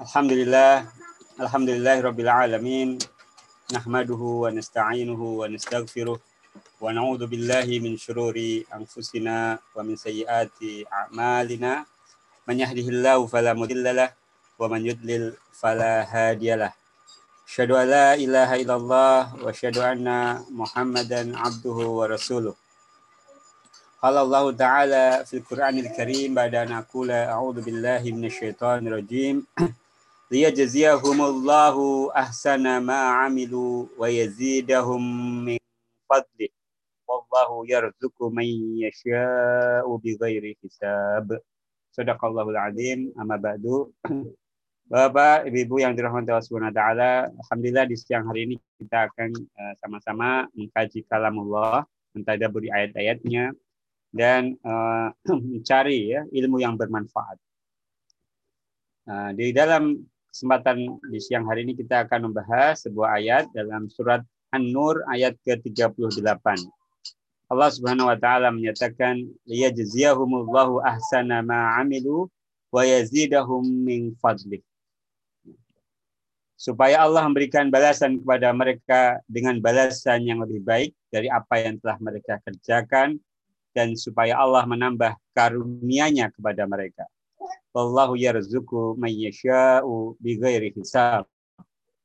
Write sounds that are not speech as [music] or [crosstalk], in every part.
الحمد لله الحمد لله رب العالمين نحمده ونستعينه ونستغفره ونعوذ بالله من شرور انفسنا ومن سيئات اعمالنا من يهده الله فلا مضل له ومن يضلل فلا هادي له اشهد ان لا اله الا الله واشهد ان محمدا عبده ورسوله Qala Allah Ta'ala fil Qur'anil Karim ba'da an aqula a'udzu billahi minasyaitonir rajim. [clears throat] Liyajziyahumullahu ahsana ma amilu wa yazidahum min fadlih wallahu yarzuqu man yasha'u bighairi hisab. Sadaqallahul azim. Amma ba'du. [clears throat] Bapak, Ibu-ibu yang dirahmati Allah Subhanahu taala, alhamdulillah di siang hari ini kita akan uh, sama-sama mengkaji kalamullah, mentadaburi ayat-ayatnya dan uh, [clears throat] mencari ya ilmu yang bermanfaat. Uh, di dalam kesempatan di siang hari ini kita akan membahas sebuah ayat dalam surat An-Nur ayat ke-38. Allah Subhanahu wa taala menyatakan liyajziyahumullahu ahsana ma amilu wa yazidahum min fadlih. Supaya Allah memberikan balasan kepada mereka dengan balasan yang lebih baik dari apa yang telah mereka kerjakan dan supaya Allah menambah karunia-Nya kepada mereka. Wallahu yarzuqu may yasha'u bighairi hisab.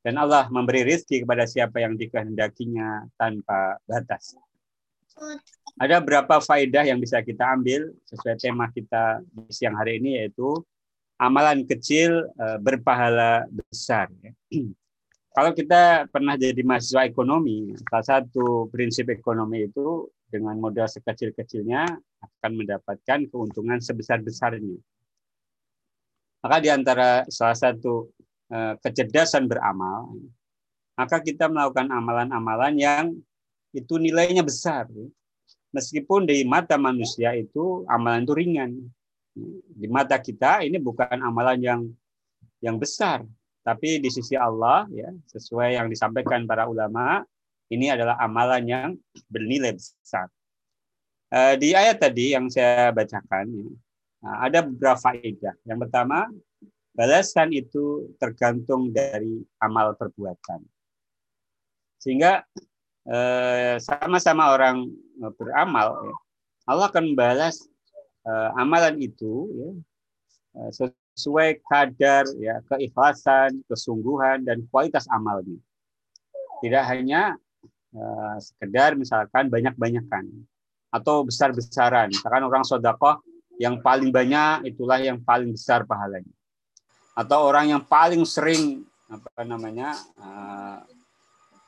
Dan Allah memberi rezeki kepada siapa yang dikehendakinya tanpa batas. Ada berapa faedah yang bisa kita ambil sesuai tema kita di siang hari ini yaitu amalan kecil eh, berpahala besar. [clears throat] Kalau kita pernah jadi mahasiswa ekonomi, salah satu prinsip ekonomi itu dengan modal sekecil-kecilnya akan mendapatkan keuntungan sebesar-besarnya. Maka di antara salah satu uh, kecerdasan beramal, maka kita melakukan amalan-amalan yang itu nilainya besar. Meskipun di mata manusia itu amalan itu ringan. Di mata kita ini bukan amalan yang yang besar, tapi di sisi Allah ya sesuai yang disampaikan para ulama ini adalah amalan yang bernilai besar. Uh, di ayat tadi yang saya bacakan Nah, ada beberapa faedah. Yang pertama, balasan itu tergantung dari amal perbuatan. Sehingga eh, sama-sama orang beramal, ya, Allah akan membalas eh, amalan itu ya, eh, sesuai kadar ya keikhlasan, kesungguhan dan kualitas amalnya. Tidak hanya eh, sekedar misalkan banyak-banyakan atau besar-besaran. Misalkan orang sodakoh yang paling banyak itulah yang paling besar pahalanya. Atau orang yang paling sering apa namanya uh,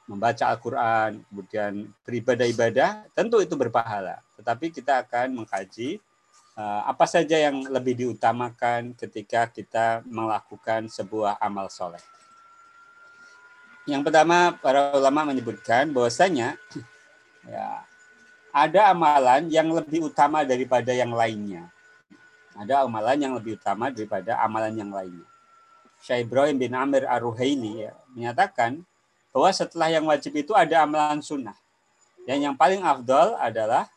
membaca Al-Quran, kemudian beribadah-ibadah, tentu itu berpahala. Tetapi kita akan mengkaji uh, apa saja yang lebih diutamakan ketika kita melakukan sebuah amal soleh. Yang pertama, para ulama menyebutkan bahwasanya ya, ada amalan yang lebih utama daripada yang lainnya ada amalan yang lebih utama daripada amalan yang lainnya. Syekh Ibrahim bin Amir Ar-Ruhaili ya, menyatakan bahwa setelah yang wajib itu ada amalan sunnah. Dan yang paling afdol adalah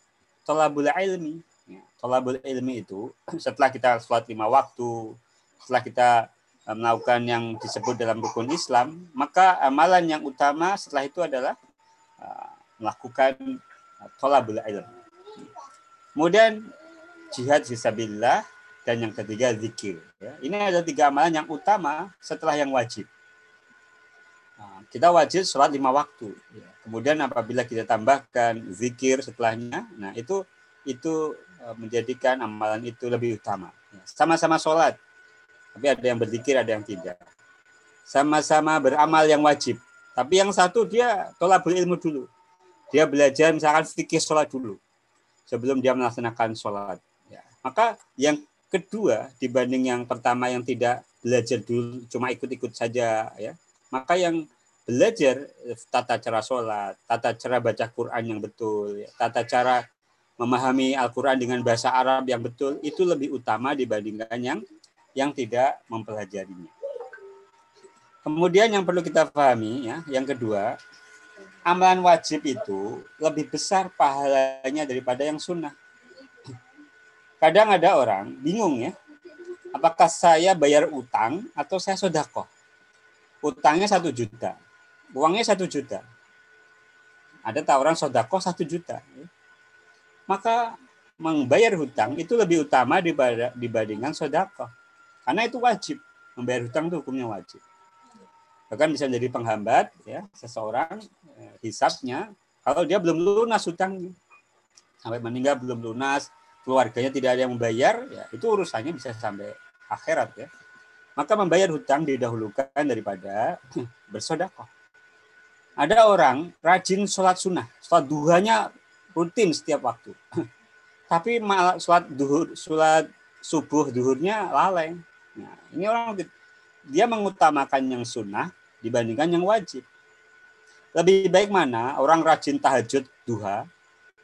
tolabul ilmi. Ya, tolabul ilmi itu [clears throat] setelah kita sholat lima waktu, setelah kita melakukan yang disebut dalam rukun Islam, maka amalan yang utama setelah itu adalah uh, melakukan uh, tolabul ilmi. Kemudian jihad fisabilillah, dan yang ketiga zikir. Ya. Ini ada tiga amalan yang utama setelah yang wajib. Nah, kita wajib sholat lima waktu. Ya. Kemudian apabila kita tambahkan zikir setelahnya, nah itu itu menjadikan amalan itu lebih utama. Ya. Sama-sama sholat, tapi ada yang berzikir, ada yang tidak. Sama-sama beramal yang wajib, tapi yang satu dia tolak ilmu dulu. Dia belajar misalkan fikih sholat dulu sebelum dia melaksanakan sholat. Maka yang kedua dibanding yang pertama yang tidak belajar dulu cuma ikut-ikut saja ya. Maka yang belajar tata cara sholat, tata cara baca Quran yang betul, ya, tata cara memahami Al-Quran dengan bahasa Arab yang betul itu lebih utama dibandingkan yang yang tidak mempelajarinya. Kemudian yang perlu kita pahami ya, yang kedua, amalan wajib itu lebih besar pahalanya daripada yang sunnah. kadang ada orang bingung ya, apakah saya bayar utang atau saya sodako? Utangnya satu juta, uangnya satu juta. Ada tawaran sodako satu juta. Maka membayar hutang itu lebih utama dibandingkan sodako. Karena itu wajib. Membayar hutang itu hukumnya wajib. Bahkan bisa menjadi penghambat ya seseorang eh, hisapnya kalau dia belum lunas hutangnya. Sampai meninggal belum lunas, keluarganya tidak ada yang membayar, ya itu urusannya bisa sampai akhirat ya. Maka membayar hutang didahulukan daripada [clears throat] bersodakoh. Ada orang rajin sholat sunnah, sholat duhanya rutin setiap waktu. [clears throat] Tapi malah sholat duhur, sholat subuh duhurnya lalai. Nah, ini orang dia mengutamakan yang sunnah dibandingkan yang wajib. Lebih baik mana orang rajin tahajud duha,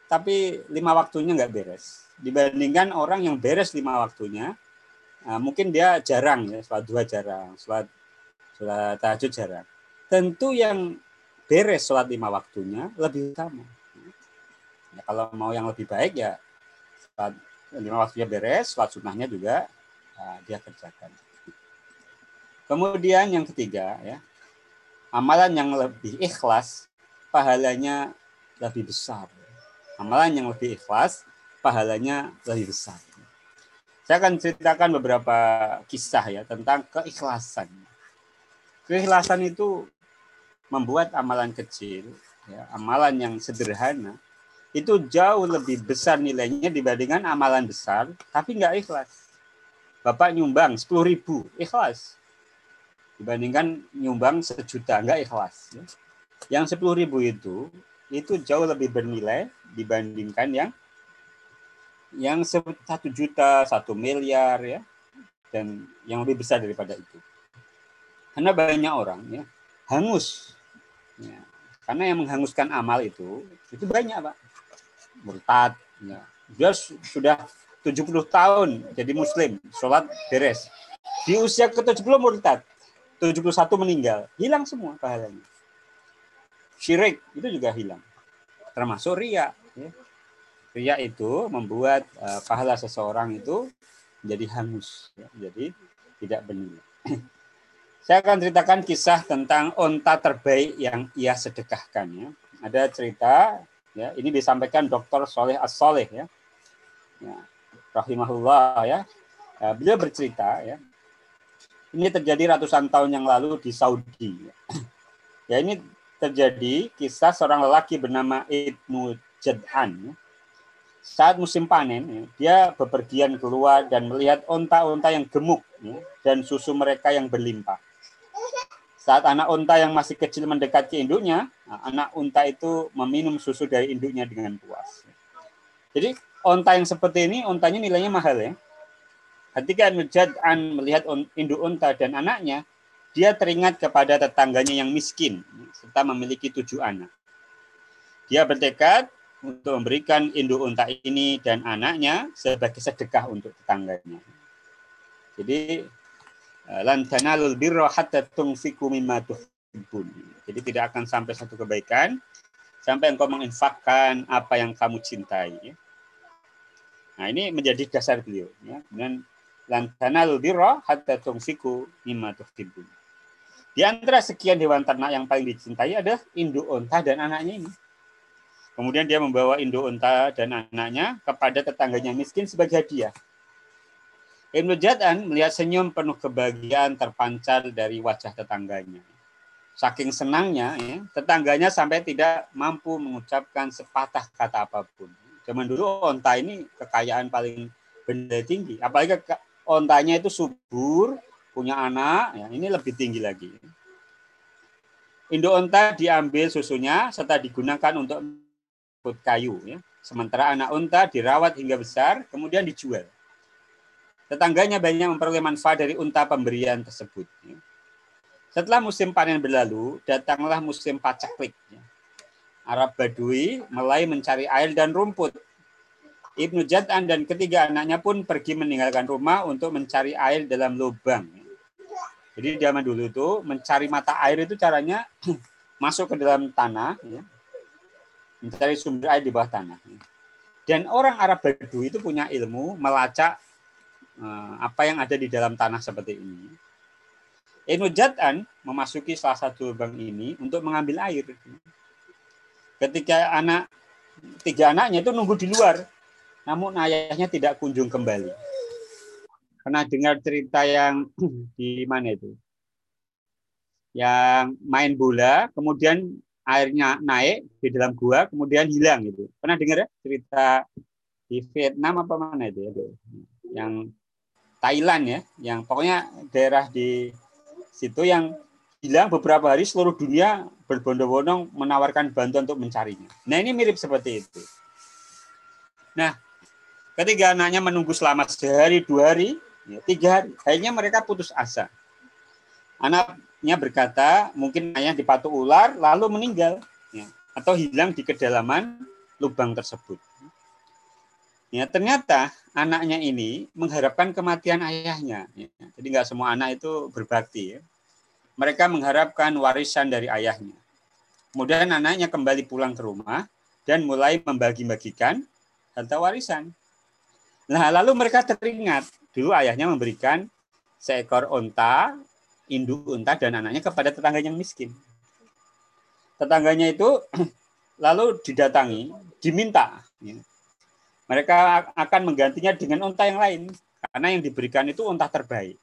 tapi lima waktunya nggak beres. Dibandingkan orang yang beres lima waktunya, nah, mungkin dia jarang ya, sholat duha jarang, sholat, sholat tahajud jarang. Tentu yang beres sholat lima waktunya lebih utama. Ya, kalau mau yang lebih baik ya sholat lima waktunya beres, sholat sunnahnya juga nah, dia kerjakan. Kemudian yang ketiga ya, amalan yang lebih ikhlas pahalanya lebih besar. Amalan yang lebih ikhlas pahalanya lebih besar. Saya akan ceritakan beberapa kisah ya tentang keikhlasan. Keikhlasan itu membuat amalan kecil, ya, amalan yang sederhana, itu jauh lebih besar nilainya dibandingkan amalan besar, tapi nggak ikhlas. Bapak nyumbang 10 ribu, ikhlas dibandingkan nyumbang sejuta nggak ikhlas ya. yang sepuluh ribu itu itu jauh lebih bernilai dibandingkan yang yang satu juta satu miliar ya dan yang lebih besar daripada itu karena banyak orang ya hangus ya. karena yang menghanguskan amal itu itu banyak pak murtad ya. dia sudah 70 tahun jadi muslim sholat beres di usia ke-70 murtad 71 meninggal, hilang semua pahalanya. Syirik itu juga hilang. Termasuk ria. Ya. Ria itu membuat uh, pahala seseorang itu menjadi hangus, ya. jadi tidak bernilai. [clears throat] Saya akan ceritakan kisah tentang onta terbaik yang ia sedekahkan. Ya. Ada cerita, ya ini disampaikan Dr. Soleh As Soleh ya, ya rahimahullah ya. Uh, beliau bercerita ya, ini terjadi ratusan tahun yang lalu di Saudi. Ya [clears throat] ini terjadi kisah seorang lelaki bernama Ibnu Jad'an. Saat musim panen, ya, dia bepergian keluar dan melihat onta-onta yang gemuk ya, dan susu mereka yang berlimpah. Saat anak onta yang masih kecil mendekat ke induknya, nah, anak onta itu meminum susu dari induknya dengan puas. Jadi onta yang seperti ini, ontanya nilainya mahal ya. Ketika Nujad'an melihat induk unta dan anaknya, dia teringat kepada tetangganya yang miskin serta memiliki tujuh anak. Dia bertekad untuk memberikan induk unta ini dan anaknya sebagai sedekah untuk tetangganya. Jadi eh, lan tanalul birra hatta tunfiku mimma tuhibbun. Jadi tidak akan sampai satu kebaikan sampai engkau menginfakkan apa yang kamu cintai. Nah ini menjadi dasar beliau. Ya. Dan lan tanalul birra hatta tunfiku mimma tuhibbun. Di antara sekian hewan ternak yang paling dicintai adalah induk unta dan anaknya ini. Kemudian dia membawa induk unta dan anaknya kepada tetangganya miskin sebagai hadiah. Ibnu Jad'an melihat senyum penuh kebahagiaan terpancar dari wajah tetangganya. Saking senangnya, ya, tetangganya sampai tidak mampu mengucapkan sepatah kata apa pun. Zaman dulu onta ini kekayaan paling benda tinggi. Apalagi ontanya itu subur, punya anak, ya, ini lebih tinggi lagi. Induk onta diambil susunya serta digunakan untuk put kayu. Ya. Sementara anak unta dirawat hingga besar, kemudian dijual. Tetangganya banyak memperoleh manfaat dari unta pemberian tersebut. Ya. Setelah musim panen berlalu, datanglah musim pacaklik. Ya. Arab Badui mulai mencari air dan rumput Ibnu Jad'an dan ketiga anaknya pun pergi meninggalkan rumah untuk mencari air dalam lubang. Jadi zaman dulu itu mencari mata air itu caranya [clears throat] masuk ke dalam tanah, ya. mencari sumber air di bawah tanah. Dan orang Arab Badui itu punya ilmu melacak uh, apa yang ada di dalam tanah seperti ini. Ibnu Jad'an memasuki salah satu lubang ini untuk mengambil air. Ketika anak tiga anaknya itu nunggu di luar, namun ayahnya tidak kunjung kembali. Pernah dengar cerita yang [clears throat] di mana itu? Yang main bola, kemudian airnya naik di dalam gua, kemudian hilang itu. Pernah dengar ya cerita di Vietnam apa mana itu ya? Yang Thailand ya, yang pokoknya daerah di situ yang hilang beberapa hari seluruh dunia berbondong-bondong menawarkan bantuan untuk mencarinya. Nah ini mirip seperti itu. Nah ketika anaknya menunggu selama sehari dua hari, ya, tiga hari, akhirnya mereka putus asa. Anaknya berkata mungkin ayah dipatuk ular lalu meninggal ya, atau hilang di kedalaman lubang tersebut. Ya ternyata anaknya ini mengharapkan kematian ayahnya. Ya. Jadi nggak semua anak itu berbakti. Ya mereka mengharapkan warisan dari ayahnya. Kemudian anaknya kembali pulang ke rumah dan mulai membagi-bagikan harta warisan. Nah, lalu mereka teringat dulu ayahnya memberikan seekor unta, induk unta dan anaknya kepada tetangganya yang miskin. Tetangganya itu [clears throat] lalu didatangi, diminta. Ya. Mereka akan menggantinya dengan unta yang lain karena yang diberikan itu unta terbaik.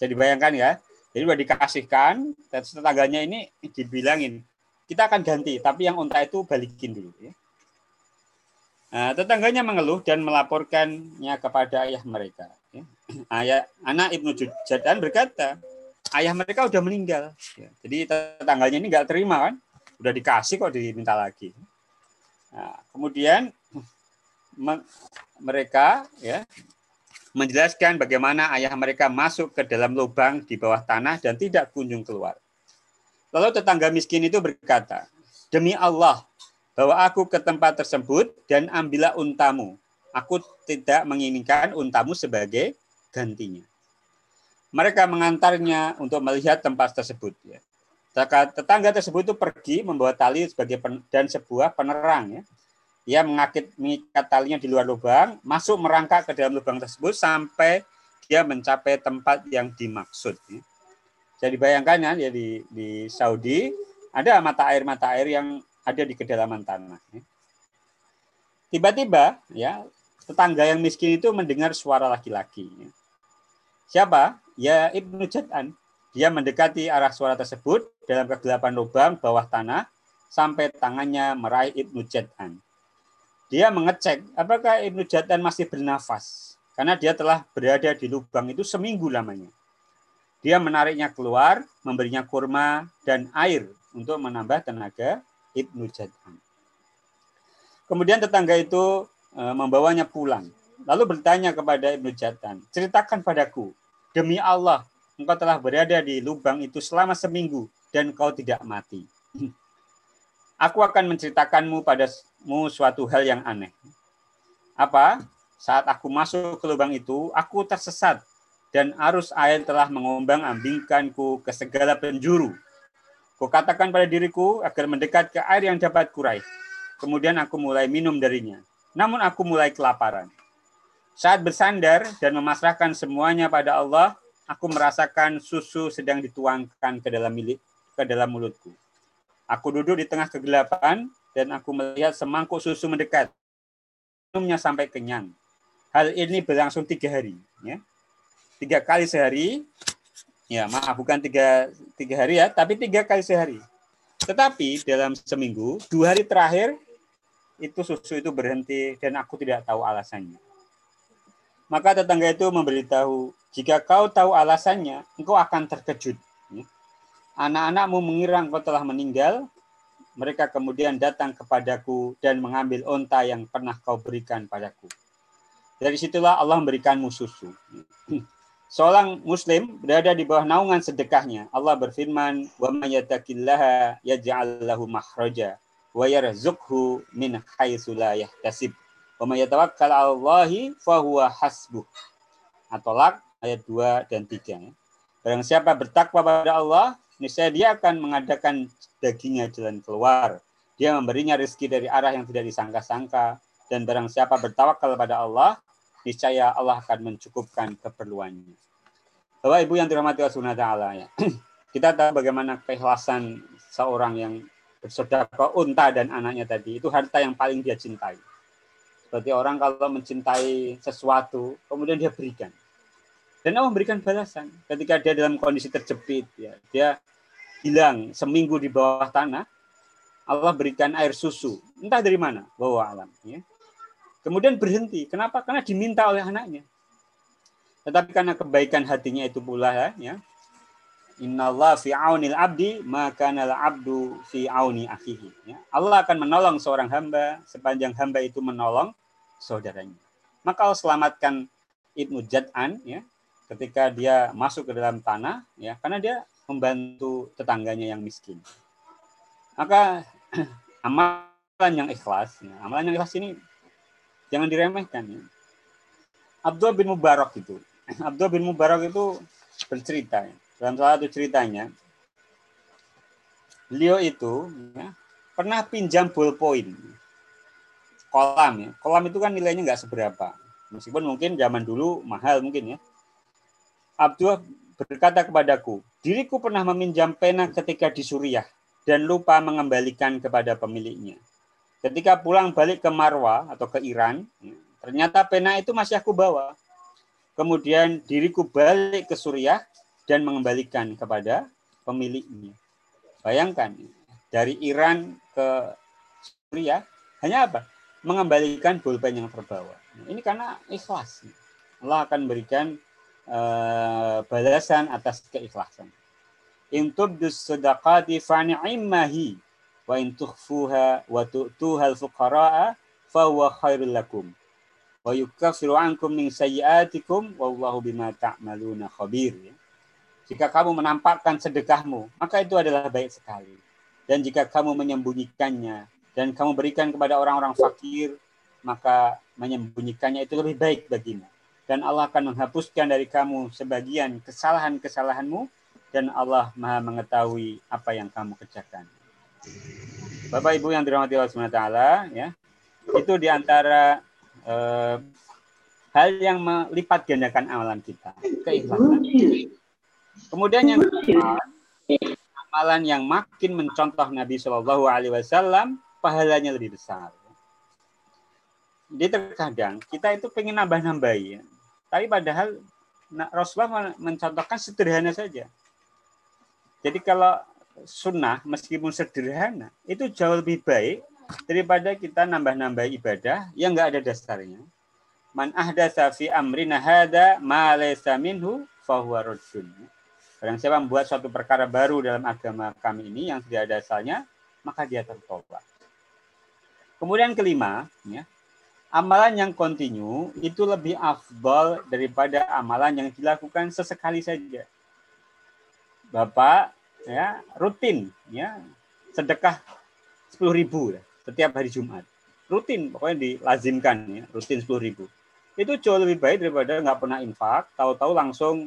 Jadi bayangkan ya, jadi sudah dikasihkan, dan tetangganya ini dibilangin, kita akan ganti, tapi yang unta itu balikin dulu. Ya. Nah, tetangganya mengeluh dan melaporkannya kepada ayah mereka. Ya. [clears throat] Ayah, anak Ibnu Jadan berkata, ayah mereka sudah meninggal. Ya. Jadi tetangganya ini nggak terima kan, udah dikasih kok diminta lagi. Nah, kemudian [clears throat] mereka ya menjelaskan bagaimana ayah mereka masuk ke dalam lubang di bawah tanah dan tidak kunjung keluar. Lalu tetangga miskin itu berkata, Demi Allah, bawa aku ke tempat tersebut dan ambillah untamu. Aku tidak menginginkan untamu sebagai gantinya. Mereka mengantarnya untuk melihat tempat tersebut. Ya. Tetangga tersebut itu pergi membawa tali sebagai dan sebuah penerang. Ya dia mengakit mengikat talinya di luar lubang, masuk merangkak ke dalam lubang tersebut sampai dia mencapai tempat yang dimaksud. Jadi bayangkan ya di, di Saudi ada mata air mata air yang ada di kedalaman tanah. Tiba-tiba ya tetangga yang miskin itu mendengar suara laki-laki. Siapa? Ya Ibnu Jad'an. Dia mendekati arah suara tersebut dalam kegelapan lubang bawah tanah sampai tangannya meraih Ibnu Jad'an dia mengecek apakah Ibnu Jatan masih bernafas karena dia telah berada di lubang itu seminggu lamanya. Dia menariknya keluar, memberinya kurma dan air untuk menambah tenaga Ibnu Jatan. Kemudian tetangga itu e, membawanya pulang. Lalu bertanya kepada Ibnu Jatan, ceritakan padaku, demi Allah, engkau telah berada di lubang itu selama seminggu dan kau tidak mati. [laughs] Aku akan menceritakanmu padamu suatu hal yang aneh. Apa? Saat aku masuk ke lubang itu, aku tersesat dan arus air telah mengombang ambingkanku ke segala penjuru. Kukatakan pada diriku agar mendekat ke air yang dapat kurai. Kemudian aku mulai minum darinya. Namun aku mulai kelaparan. Saat bersandar dan memasrahkan semuanya pada Allah, aku merasakan susu sedang dituangkan ke dalam milik ke dalam mulutku. Aku duduk di tengah kegelapan dan aku melihat semangkuk susu mendekat. Minumnya sampai kenyang. Hal ini berlangsung tiga hari. Ya. Tiga kali sehari. Ya, maaf, bukan tiga, tiga hari ya, tapi tiga kali sehari. Tetapi dalam seminggu, dua hari terakhir, itu susu itu berhenti dan aku tidak tahu alasannya. Maka tetangga itu memberitahu, jika kau tahu alasannya, engkau akan terkejut anak-anakmu mengira engkau telah meninggal, mereka kemudian datang kepadaku dan mengambil onta yang pernah kau berikan padaku. Dari situlah Allah memberikanmu susu. [clears throat] Seorang muslim berada di bawah naungan sedekahnya. Allah berfirman, "Wa may yattaqillaha yaj'al lahu wa yarzuqhu min haitsu la yahtasib. Wa may Allahi fa huwa hasbuh." Ayat 2 dan 3. Barang siapa bertakwa pada Allah, niscaya dia akan mengadakan dagingnya jalan keluar. Dia memberinya rezeki dari arah yang tidak disangka-sangka dan barang siapa bertawakal pada Allah, niscaya Allah akan mencukupkan keperluannya. Bapak Ibu yang dirahmati Allah Taala ya. [clears throat] Kita tahu bagaimana keikhlasan seorang yang bersedekah unta dan anaknya tadi itu harta yang paling dia cintai. Seperti orang kalau mencintai sesuatu, kemudian dia berikan. Dan Allah memberikan balasan ketika dia dalam kondisi terjepit, ya, dia hilang seminggu di bawah tanah, Allah berikan air susu, entah dari mana, bawa alam. Ya. Kemudian berhenti. Kenapa? Karena diminta oleh anaknya. Tetapi karena kebaikan hatinya itu pula ya, ya Inna Allah fi aunil abdi maka nal abdu fi auni akhihi. Ya. Allah akan menolong seorang hamba sepanjang hamba itu menolong saudaranya. Maka Allah selamatkan Ibnu Jad'an ya, ketika dia masuk ke dalam tanah ya karena dia membantu tetangganya yang miskin. Maka [clears throat] amalan yang ikhlas, ya, amalan yang ikhlas ini jangan diremehkan. Ya. Abdul bin Mubarak itu, [clears throat] Abdul bin Mubarak itu bercerita ya, dalam salah satu ceritanya, beliau itu ya, pernah pinjam ballpoint kolam ya. Kolam itu kan nilainya nggak seberapa. Meskipun mungkin zaman dulu mahal mungkin ya. Abdul berkata kepadaku, diriku pernah meminjam pena ketika di Suriah dan lupa mengembalikan kepada pemiliknya. Ketika pulang balik ke Marwa atau ke Iran, ya, ternyata pena itu masih aku bawa. Kemudian diriku balik ke Suriah dan mengembalikan kepada pemiliknya. Bayangkan, dari Iran ke Suriah hanya apa? Mengembalikan pulpen yang terbawa. Ini karena ikhlas. Allah akan berikan uh, balasan atas keikhlasan. In tubdus sadaqati fani'immahi wa in tukhfuha wa tu'tuha al-fuqara'a fa huwa khairul lakum wa yukaffiru ankum min sayyi'atikum wallahu bima ta'maluna khabir ya. Jika kamu menampakkan sedekahmu, maka itu adalah baik sekali. Dan jika kamu menyembunyikannya dan kamu berikan kepada orang-orang fakir, maka menyembunyikannya itu lebih baik bagimu. Dan Allah akan menghapuskan dari kamu sebagian kesalahan-kesalahanmu dan Allah Maha mengetahui apa yang kamu kerjakan. Bapak Ibu yang dirahmati Allah SWT, ya, itu di antara eh, hal yang melipat gandakan amalan kita, keikhlasan. Kemudian yang kedua, amalan yang makin mencontoh Nabi Shallallahu Alaihi Wasallam pahalanya lebih besar. Jadi terkadang kita itu pengen nambah-nambah ya, tapi padahal Rasulullah mencontohkan sederhana saja. Jadi kalau sunnah meskipun sederhana itu jauh lebih baik daripada kita nambah-nambah ibadah yang enggak ada dasarnya. Man ahdatsa fi amrina hada ma laysa minhu fahuwa rajul. Barang siapa membuat suatu perkara baru dalam agama kami ini yang tidak ada asalnya, maka dia tertolak. Kemudian kelima, ya, amalan yang kontinu itu lebih afdol daripada amalan yang dilakukan sesekali saja. Bapak ya rutin ya sedekah sepuluh ribu ya, setiap hari Jumat. Rutin, pokoknya dilazimkan ya, rutin sepuluh ribu. Itu jauh lebih baik daripada nggak pernah infak, tahu-tahu langsung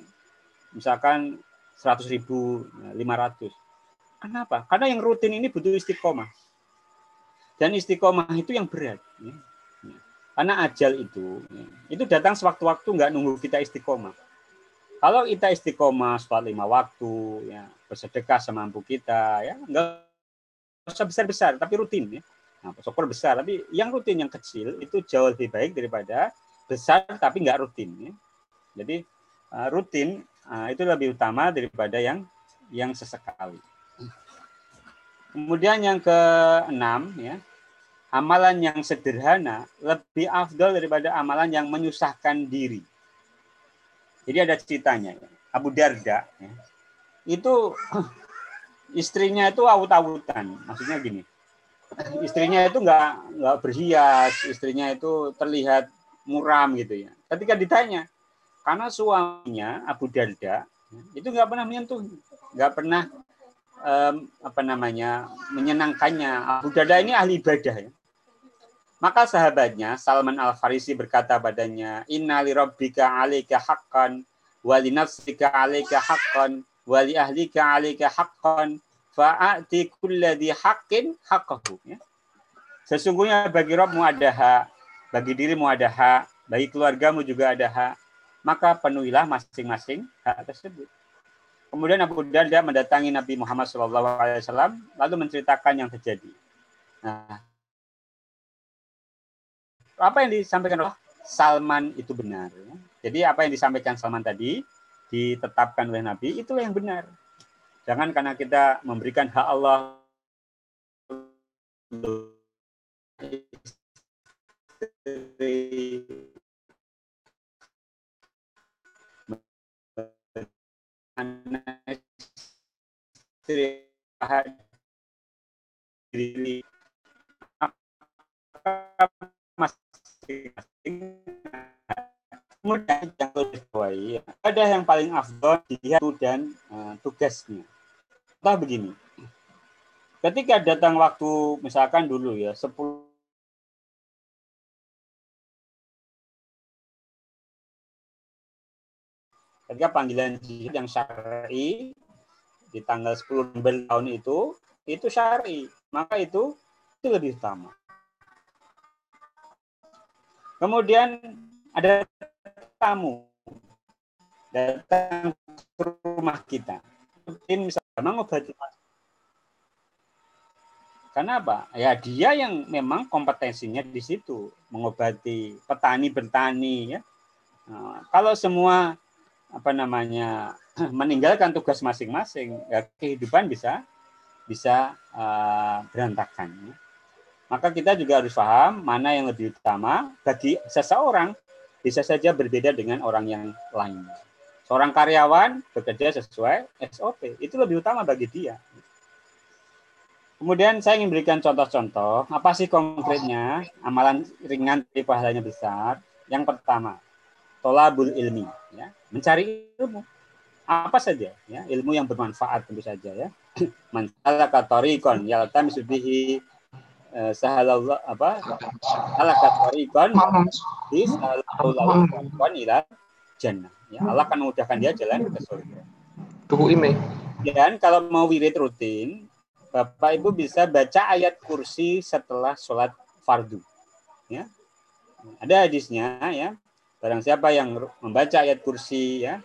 misalkan 100 ribu, 500. Kenapa? Karena yang rutin ini butuh istiqomah. Dan istiqomah itu yang berat. Ya. Karena ajal itu, itu datang sewaktu-waktu nggak nunggu kita istiqomah. Kalau kita istiqomah sholat lima waktu, ya, bersedekah semampu kita, ya nggak usah besar-besar, tapi rutin. Ya. Nah, syukur besar, tapi yang rutin, yang kecil, itu jauh lebih baik daripada besar tapi nggak rutin. Ya. Jadi uh, rutin Nah, itu lebih utama daripada yang yang sesekali. Kemudian yang keenam ya, amalan yang sederhana lebih afdol daripada amalan yang menyusahkan diri. Jadi ada ceritanya. Abu Darda ya, itu [clears throat] istrinya itu awut-awutan. Maksudnya gini, istrinya itu nggak nggak berhias, istrinya itu terlihat muram gitu ya. Ketika ditanya, karena suaminya Abu Darda itu nggak pernah menyentuh, nggak pernah um, apa namanya menyenangkannya. Abu Darda ini ahli ibadah ya. Maka sahabatnya Salman Al Farisi berkata padanya, Inna li rabbika alika haqqan wa li nafsika alika haqqan wa li ahlika alika haqqan fa'ati kulladhi haqqin haqqahu. Ya. Sesungguhnya bagi Rabbmu ada hak, bagi dirimu ada hak, bagi keluargamu juga ada hak, maka penuhilah masing-masing hak tersebut. Kemudian Abu Darda mendatangi Nabi Muhammad SAW lalu menceritakan yang terjadi. Nah, apa yang disampaikan oleh Salman itu benar. Jadi apa yang disampaikan Salman tadi ditetapkan oleh Nabi itu yang benar. Jangan karena kita memberikan hak Allah diri masing-masing yang ada yang paling afdol dilihat dan uh, tugasnya. Entah begini, ketika datang waktu misalkan dulu ya 10 ketika panggilan jihad yang syar'i di tanggal 10 November tahun itu itu syar'i. Maka itu itu lebih utama kemudian ada tamu datang ke rumah kita tim misalnya mengobati karena apa? Ya dia yang memang kompetensinya di situ mengobati petani bertani ya. Nah, kalau semua apa namanya [clears throat] meninggalkan tugas masing-masing, ya kehidupan bisa bisa uh, berantakan. Ya. Maka kita juga harus paham mana yang lebih utama bagi seseorang bisa saja berbeda dengan orang yang lain. Seorang karyawan bekerja sesuai SOP, itu lebih utama bagi dia. Kemudian saya ingin berikan contoh-contoh, apa sih konkretnya amalan ringan tapi pahalanya besar. Yang pertama, tolabul ilmi, ya, mencari ilmu. Apa saja, ya, ilmu yang bermanfaat tentu saja ya. [clears throat] Man salaka tariqan yaltamisu bihi sahalallah apa? Di sahalallahu ila jannah. Ya, Allah akan memudahkan dia jalan ke surga. Tuh ini. Dan kalau mau wirid rutin, Bapak Ibu bisa baca ayat kursi setelah sholat fardu. Ya. Ada hadisnya ya. Barang siapa yang membaca ayat kursi ya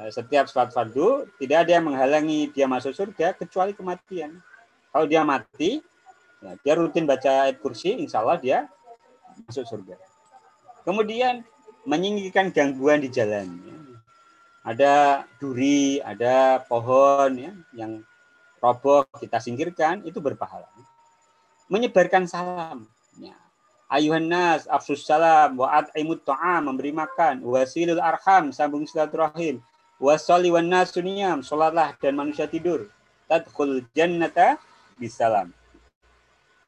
eh, setiap sholat fardu, tidak ada yang menghalangi dia masuk surga kecuali kematian. Kalau dia mati, ya, dia rutin baca ayat kursi, insya Allah dia masuk surga. Kemudian menyingkirkan gangguan di jalan. Ya. Ada duri, ada pohon ya, yang roboh, kita singkirkan, itu berpahala. Menyebarkan salam. Ya. Ayuhan nas, afsus salam, wa at'imut ta'am, memberi makan, wasilul arham, sambung silaturahim, wasoli wan nasuniyam, sholatlah dan manusia tidur. Tadkhul jannata bisalam.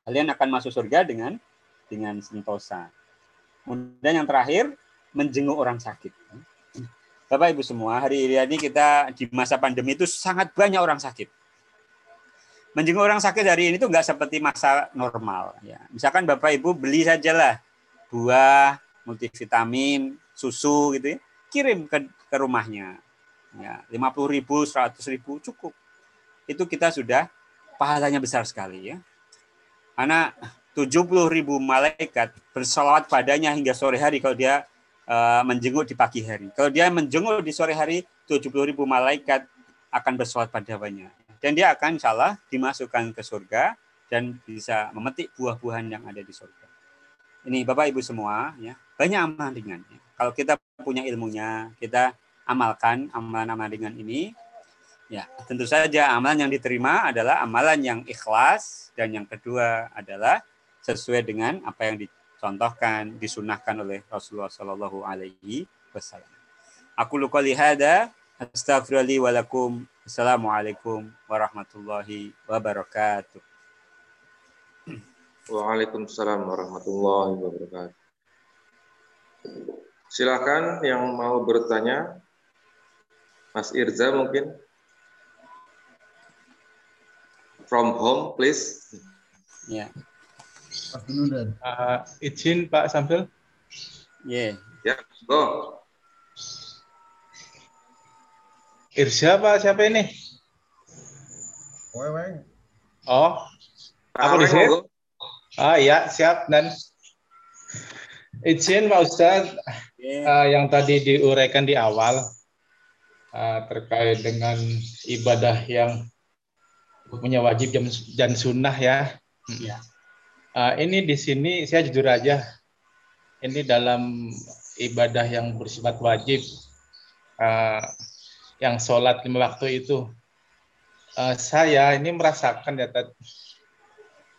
Kalian akan masuk surga dengan dengan sentosa. Kemudian yang terakhir, menjenguk orang sakit. Bapak Ibu semua, hari ini kita di masa pandemi itu sangat banyak orang sakit menjenguk orang sakit hari ini tuh nggak seperti masa normal ya. Misalkan Bapak Ibu beli sajalah buah, multivitamin, susu gitu ya, kirim ke, ke rumahnya. Ya, 50 ribu, 100 ribu cukup. Itu kita sudah pahalanya besar sekali ya. Karena 70 ribu malaikat bersolawat padanya hingga sore hari kalau dia uh, menjenguk di pagi hari. Kalau dia menjenguk di sore hari, 70 ribu malaikat akan bersolawat padanya dan dia akan salah dimasukkan ke surga dan bisa memetik buah-buahan yang ada di surga. Ini Bapak Ibu semua ya, banyak amalan ringan. Ya. Kalau kita punya ilmunya, kita amalkan amalan-amalan ringan ini, ya tentu saja amalan yang diterima adalah amalan yang ikhlas dan yang kedua adalah sesuai dengan apa yang dicontohkan, disunahkan oleh Rasulullah Shallallahu Alaihi Wasallam. Aku luka lihada, astagfirullahaladzim Assalamualaikum warahmatullahi wabarakatuh. Waalaikumsalam warahmatullahi wabarakatuh. Silakan yang mau bertanya. Mas Irza mungkin. From home, please. Ya. Uh, izin Pak Sambil. Yeah. Ya, go. Irsa apa siapa ini? Weweng. Oh, aku di sini. Ah ya siap dan Izin Pak Ustadz, uh, yang tadi diuraikan di awal uh, terkait dengan ibadah yang punya wajib dan sunnah ya. ya. Uh, ini di sini saya jujur aja, ini dalam ibadah yang bersifat wajib, uh, yang sholat lima waktu itu, uh, saya ini merasakan ya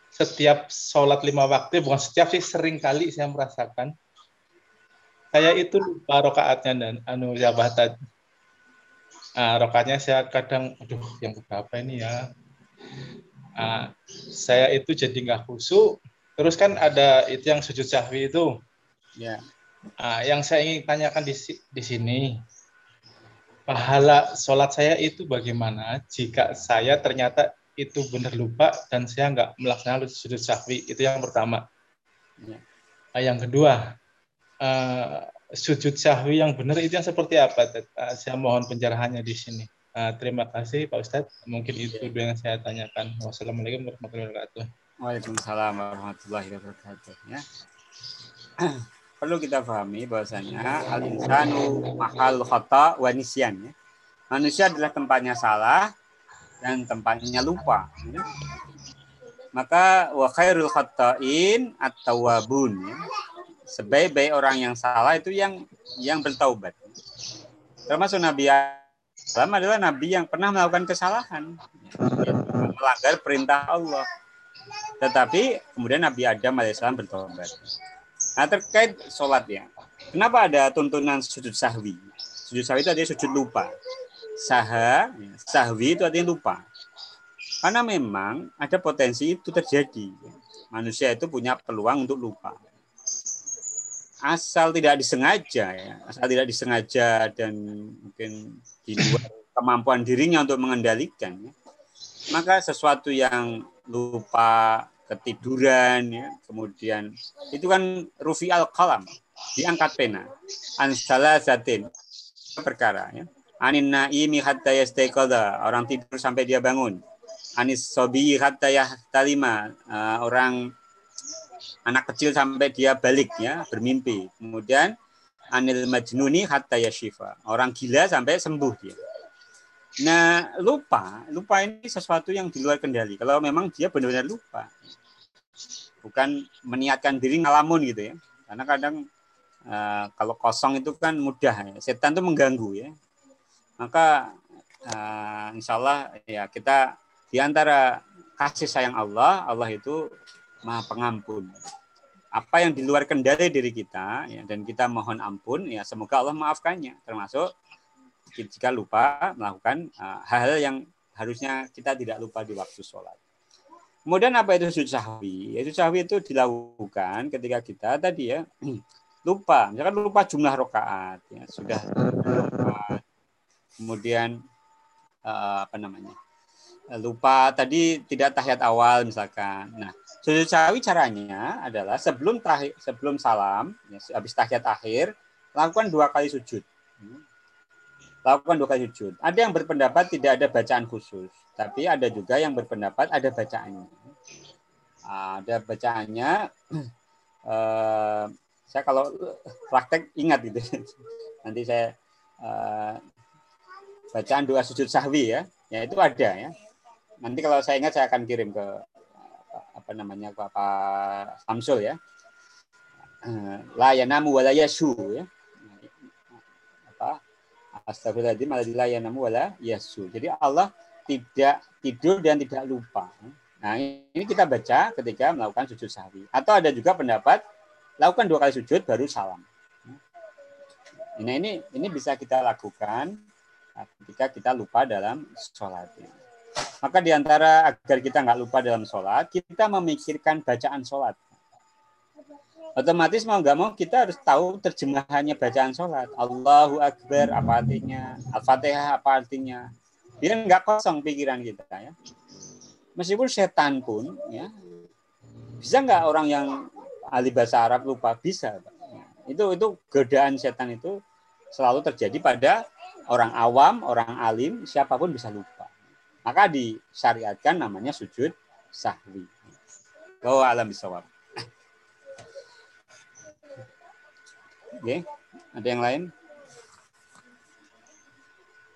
setiap sholat lima waktu, bukan setiap sih sering kali saya merasakan saya itu lupa rokaatnya dan anu jabatan. Nah, rokaatnya saya kadang, aduh yang berapa ini ya. Nah, saya itu jadi nggak khusyuk. Terus kan ada itu yang sujud sahwi itu. Ya. Nah, yang saya ingin tanyakan di, di sini, pahala sholat saya itu bagaimana jika saya ternyata itu benar lupa dan saya nggak melaksanakan sujud sahwi itu yang pertama. Ya. Nah, yang kedua uh, sujud sahwi yang benar itu yang seperti apa? Uh, saya mohon pencerahannya di sini. Uh, terima kasih Pak Ustadz. Mungkin itu ya. yang saya tanyakan. Wassalamualaikum warahmatullahi wabarakatuh. Waalaikumsalam warahmatullahi wabarakatuh. Ya. [clears throat] Perlu kita pahami bahwasanya al-insanu mahal khata wa nisyan. Ya. Manusia adalah tempatnya salah, dan tempatnya lupa. Ya. Maka wa khairul khata'in at-tawwabun. Ya. Sebaik-baik orang yang salah itu yang yang bertaubat. Termasuk Nabi Adam adalah Nabi yang pernah melakukan kesalahan. Melanggar perintah Allah. Tetapi kemudian Nabi Adam alaihissalam bertobat. Nah terkait sholat ya. Kenapa ada tuntunan sujud sahwi? Sujud sahwi itu adalah sujud lupa saha, sahwi itu artinya lupa. Karena memang ada potensi itu terjadi. Manusia itu punya peluang untuk lupa. Asal tidak disengaja ya, asal tidak disengaja dan mungkin di luar kemampuan dirinya untuk mengendalikan ya, maka sesuatu yang lupa ketiduran ya kemudian itu kan rufi al kalam diangkat pena. Ansala zatin perkara ya. Anin naimi hatta yastaiqadha orang tidur sampai dia bangun. Anis sobi hatta talima uh, orang anak kecil sampai dia balik ya bermimpi. Kemudian anil majnuni hatta yashifa. Orang gila sampai sembuh dia. Nah lupa. Lupa ini sesuatu yang di luar kendali. Kalau memang dia benar-benar lupa. Bukan meniatkan diri ngalamun gitu ya. Karena kadang uh, kalau kosong itu kan mudah ya. setan itu mengganggu ya. Maka uh, insya Allah ya kita di antara kasih sayang Allah, Allah itu maha pengampun. Apa yang di luar kendali diri kita ya, dan kita mohon ampun ya semoga Allah maafkannya termasuk jika lupa melakukan uh, hal-hal yang harusnya kita tidak lupa di waktu sholat. Kemudian apa itu sujud sahwi? Ya, sujud sahwi itu dilakukan ketika kita tadi ya [clears throat] lupa, misalkan lupa jumlah rokaat, ya sudah lupa kemudian uh, apa namanya lupa tadi tidak tahiyat awal misalkan. Nah, sujud sawi caranya adalah sebelum tahiyat, sebelum salam, ya, habis tahiyat akhir, lakukan dua kali sujud. Lakukan dua kali sujud. Ada yang berpendapat tidak ada bacaan khusus, tapi ada juga yang berpendapat ada bacaannya. Ada bacaannya. Uh, [clears throat] saya kalau praktek ingat gitu. [laughs] Nanti saya uh, bacaan doa sujud sahwi ya, ya itu ada ya. Nanti kalau saya ingat saya akan kirim ke apa namanya ke Pak Samsul ya. Eh, la yanamu wala ya. Apa? Astagfirullahaladzim la wala yasu. Jadi Allah tidak tidur dan tidak lupa. Nah, ini kita baca ketika melakukan sujud sahwi. Atau ada juga pendapat lakukan dua kali sujud baru salam. Nah, ini ini bisa kita lakukan ketika kita lupa dalam sholat. Maka di antara agar kita nggak lupa dalam sholat, kita memikirkan bacaan sholat. Otomatis mau nggak mau kita harus tahu terjemahannya bacaan sholat. Allahu Akbar apa artinya, Al-Fatihah apa artinya. Biar nggak kosong pikiran kita ya. Meskipun setan pun ya bisa nggak orang yang ahli bahasa Arab lupa bisa. Itu itu godaan setan itu selalu terjadi pada orang awam, orang alim, siapa pun bisa lupa. Maka disyariatkan namanya sujud sahwi. Kau alam bisawab. Oke, ada yang lain?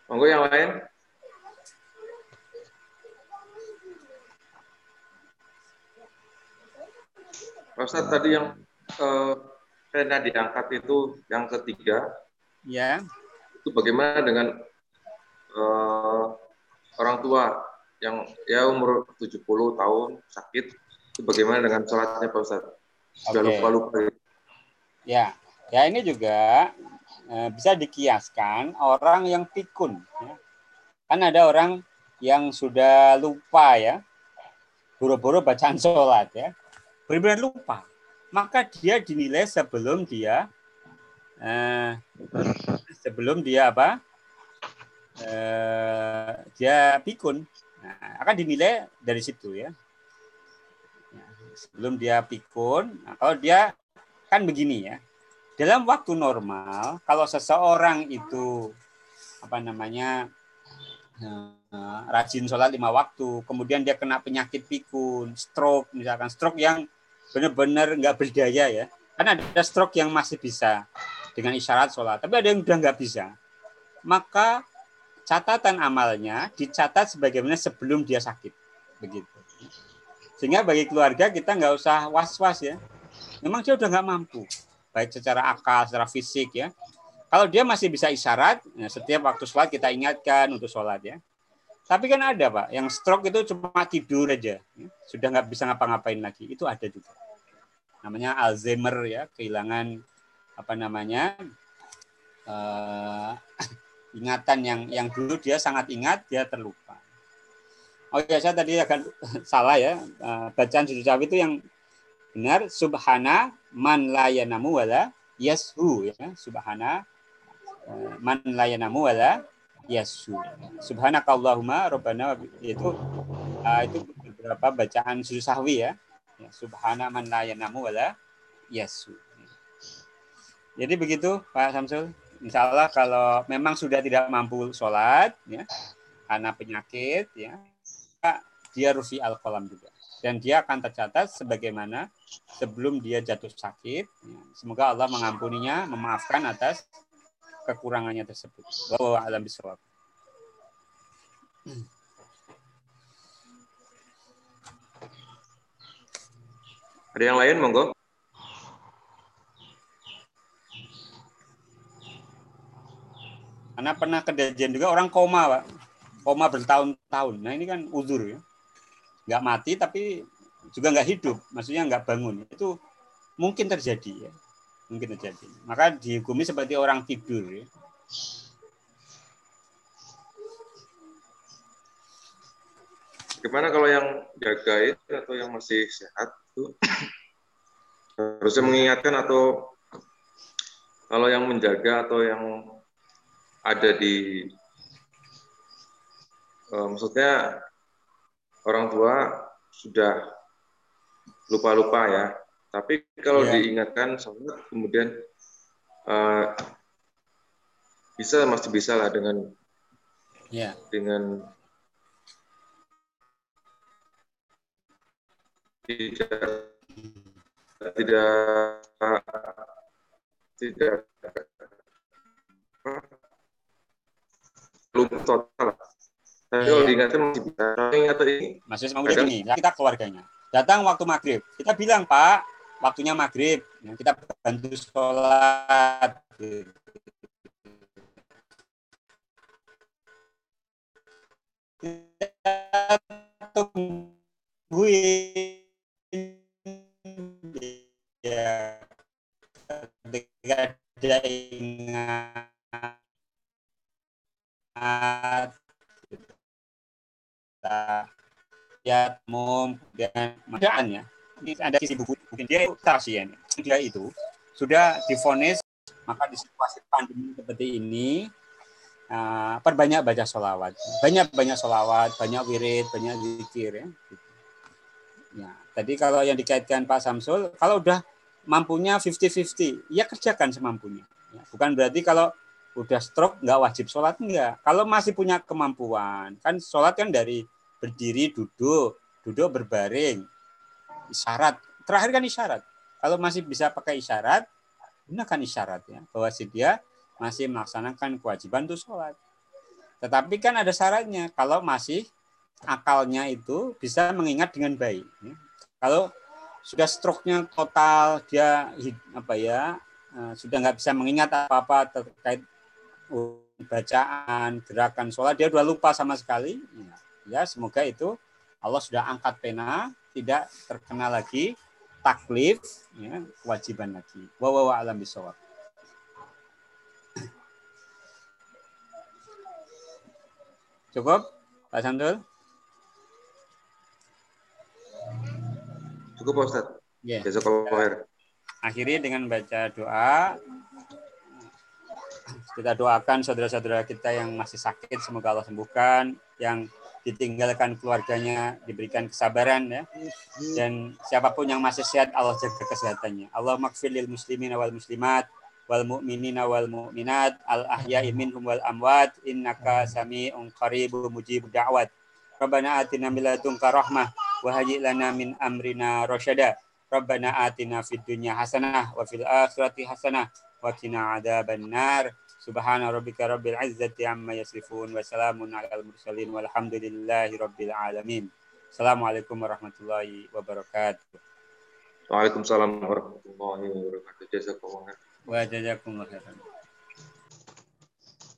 Monggo yang lain. Pak Ustadz tadi yang eh, pena diangkat itu yang ketiga. Ya. Itu bagaimana dengan eh, orang tua yang ya umur 70 tahun sakit itu bagaimana dengan sholatnya Pak Ustadz? Sudah Oke. lupa-lupa. Ya, ya ini juga eh, bisa dikiaskan orang yang pikun. Ya. Kan ada orang yang sudah lupa ya, buru-buru bacaan [laughs] sholat ya, benar-benar lupa. Maka dia dinilai sebelum dia eh, sebelum dia apa? Eh, dia pikun. Nah, akan dinilai dari situ ya. Ya, Sebelum dia pikun, nah, kalau dia kan begini ya. Dalam waktu normal, kalau seseorang itu apa namanya eh, rajin sholat lima waktu, kemudian dia kena penyakit pikun, stroke, misalkan stroke yang benar-benar nggak berdaya ya. Kan ada stroke yang masih bisa dengan isyarat sholat, tapi ada yang udah nggak bisa. Maka catatan amalnya dicatat sebagaimana sebelum dia sakit, begitu. Sehingga bagi keluarga kita nggak usah was-was ya. Memang dia udah nggak mampu, baik secara akal, secara fisik ya. Kalau dia masih bisa isyarat, ya setiap waktu sholat kita ingatkan untuk sholat ya. Tapi kan ada pak, yang stroke itu cuma tidur aja, ya. sudah nggak bisa ngapa-ngapain lagi. Itu ada juga. Namanya Alzheimer ya, kehilangan apa namanya eh, ingatan yang yang dulu dia sangat ingat, dia terlupa. Oh ya, saya tadi akan [laughs] salah ya. Eh, bacaan sujud sahwi itu yang benar subhana man la yanamu wala yashu ya. Subhana man la yanamu wala yashu. Subhanakallahumma rabbana itu itu beberapa bacaan sujud sahwi ya. subhana man la yanamu wala yashu. Jadi begitu Pak Samsul. Insya Allah kalau memang sudah tidak mampu sholat ya karena penyakit ya dia rufi al kolam juga dan dia akan tercatat sebagaimana sebelum dia jatuh sakit ya. semoga Allah mengampuninya memaafkan atas kekurangannya tersebut bahwa alam bisawab Ada yang lain monggo? Karena pernah kejadian juga orang koma pak. Koma bertahun-tahun. Nah ini kan uzur ya. Nggak mati tapi juga nggak hidup. Maksudnya nggak bangun. Itu mungkin terjadi ya. Mungkin terjadi. Maka dihukumi seperti orang tidur ya. Gimana kalau yang jagain atau yang masih sehat itu? Harusnya mengingatkan atau kalau yang menjaga atau yang ada di eh, maksudnya orang tua sudah lupa-lupa ya. Tapi kalau Iya. diingatkan sholat kemudian eh, bisa masih bisa lah dengan ya dengan tidak tidak tidak belum total. Tapi kalau Iya. diingatkan masih bisa. Ingat ini maksudnya mau Kadang- gini kita keluarganya. Datang waktu maghrib. Kita bilang pak waktunya maghrib. Ya, kita bantu sholat. Kita tungguin. Ya ketika ada ingat kita ya umum dan bacaan ya. Ini ada sisi buku mungkin dia itu pasien dia itu sudah difonis maka di situasi pandemi seperti ini eh, perbanyak baca sholawat. Banyak banyak sholawat banyak wirid banyak zikir ya ya tadi kalau yang dikaitkan Pak Samsul kalau udah mampunya 50-50 ya kerjakan semampunya. Ya, bukan berarti kalau udah stroke nggak wajib sholat enggak kalau masih punya kemampuan kan sholat kan dari berdiri duduk duduk berbaring isyarat terakhir kan isyarat kalau masih bisa pakai isyarat gunakan isyaratnya bahwa si dia masih melaksanakan kewajiban untuk sholat. Tetapi kan ada syaratnya kalau masih akalnya itu bisa mengingat dengan baik. Ya. Kalau sudah stroke-nya total, dia apa ya eh, sudah nggak bisa mengingat apa-apa terkait bacaan, gerakan sholat, dia sudah lupa sama sekali. Ya, ya semoga itu Allah sudah angkat pena, tidak terkena lagi taklif, ya, kewajiban lagi. Wa wa alam bisawab. Cukup, Pak Sandul? Cukup, Pak Ustaz. Yeah. Akhiri dengan baca doa. Kita doakan saudara-saudara kita yang masih sakit, semoga Allah sembuhkan. Yang ditinggalkan keluarganya diberikan kesabaran ya. Dan siapa pun yang masih sehat Allah jaga kesehatannya. Allah makfir lil muslimin wal muslimat wal mu'minin wal mu'minat al ahya'i minhum wal amwat innaka sami'un qaribu mujibu da'wat. Rabbana atina min ladunka rahmah wa hayyi lana min amrina rasyada Rabbana atina fid dunya hasanah wa fil akhirati hasanah wa qina adzaban nar Subhana rabbika rabbil izzati amma yasifun wa salamun alal mursalin walhamdulillahi rabbil alamin. Assalamualaikum warahmatullahi wabarakatuh. Waalaikumsalam warahmatullahi wabarakatuh. Jazakumullah. Wa jazakumullah khairan.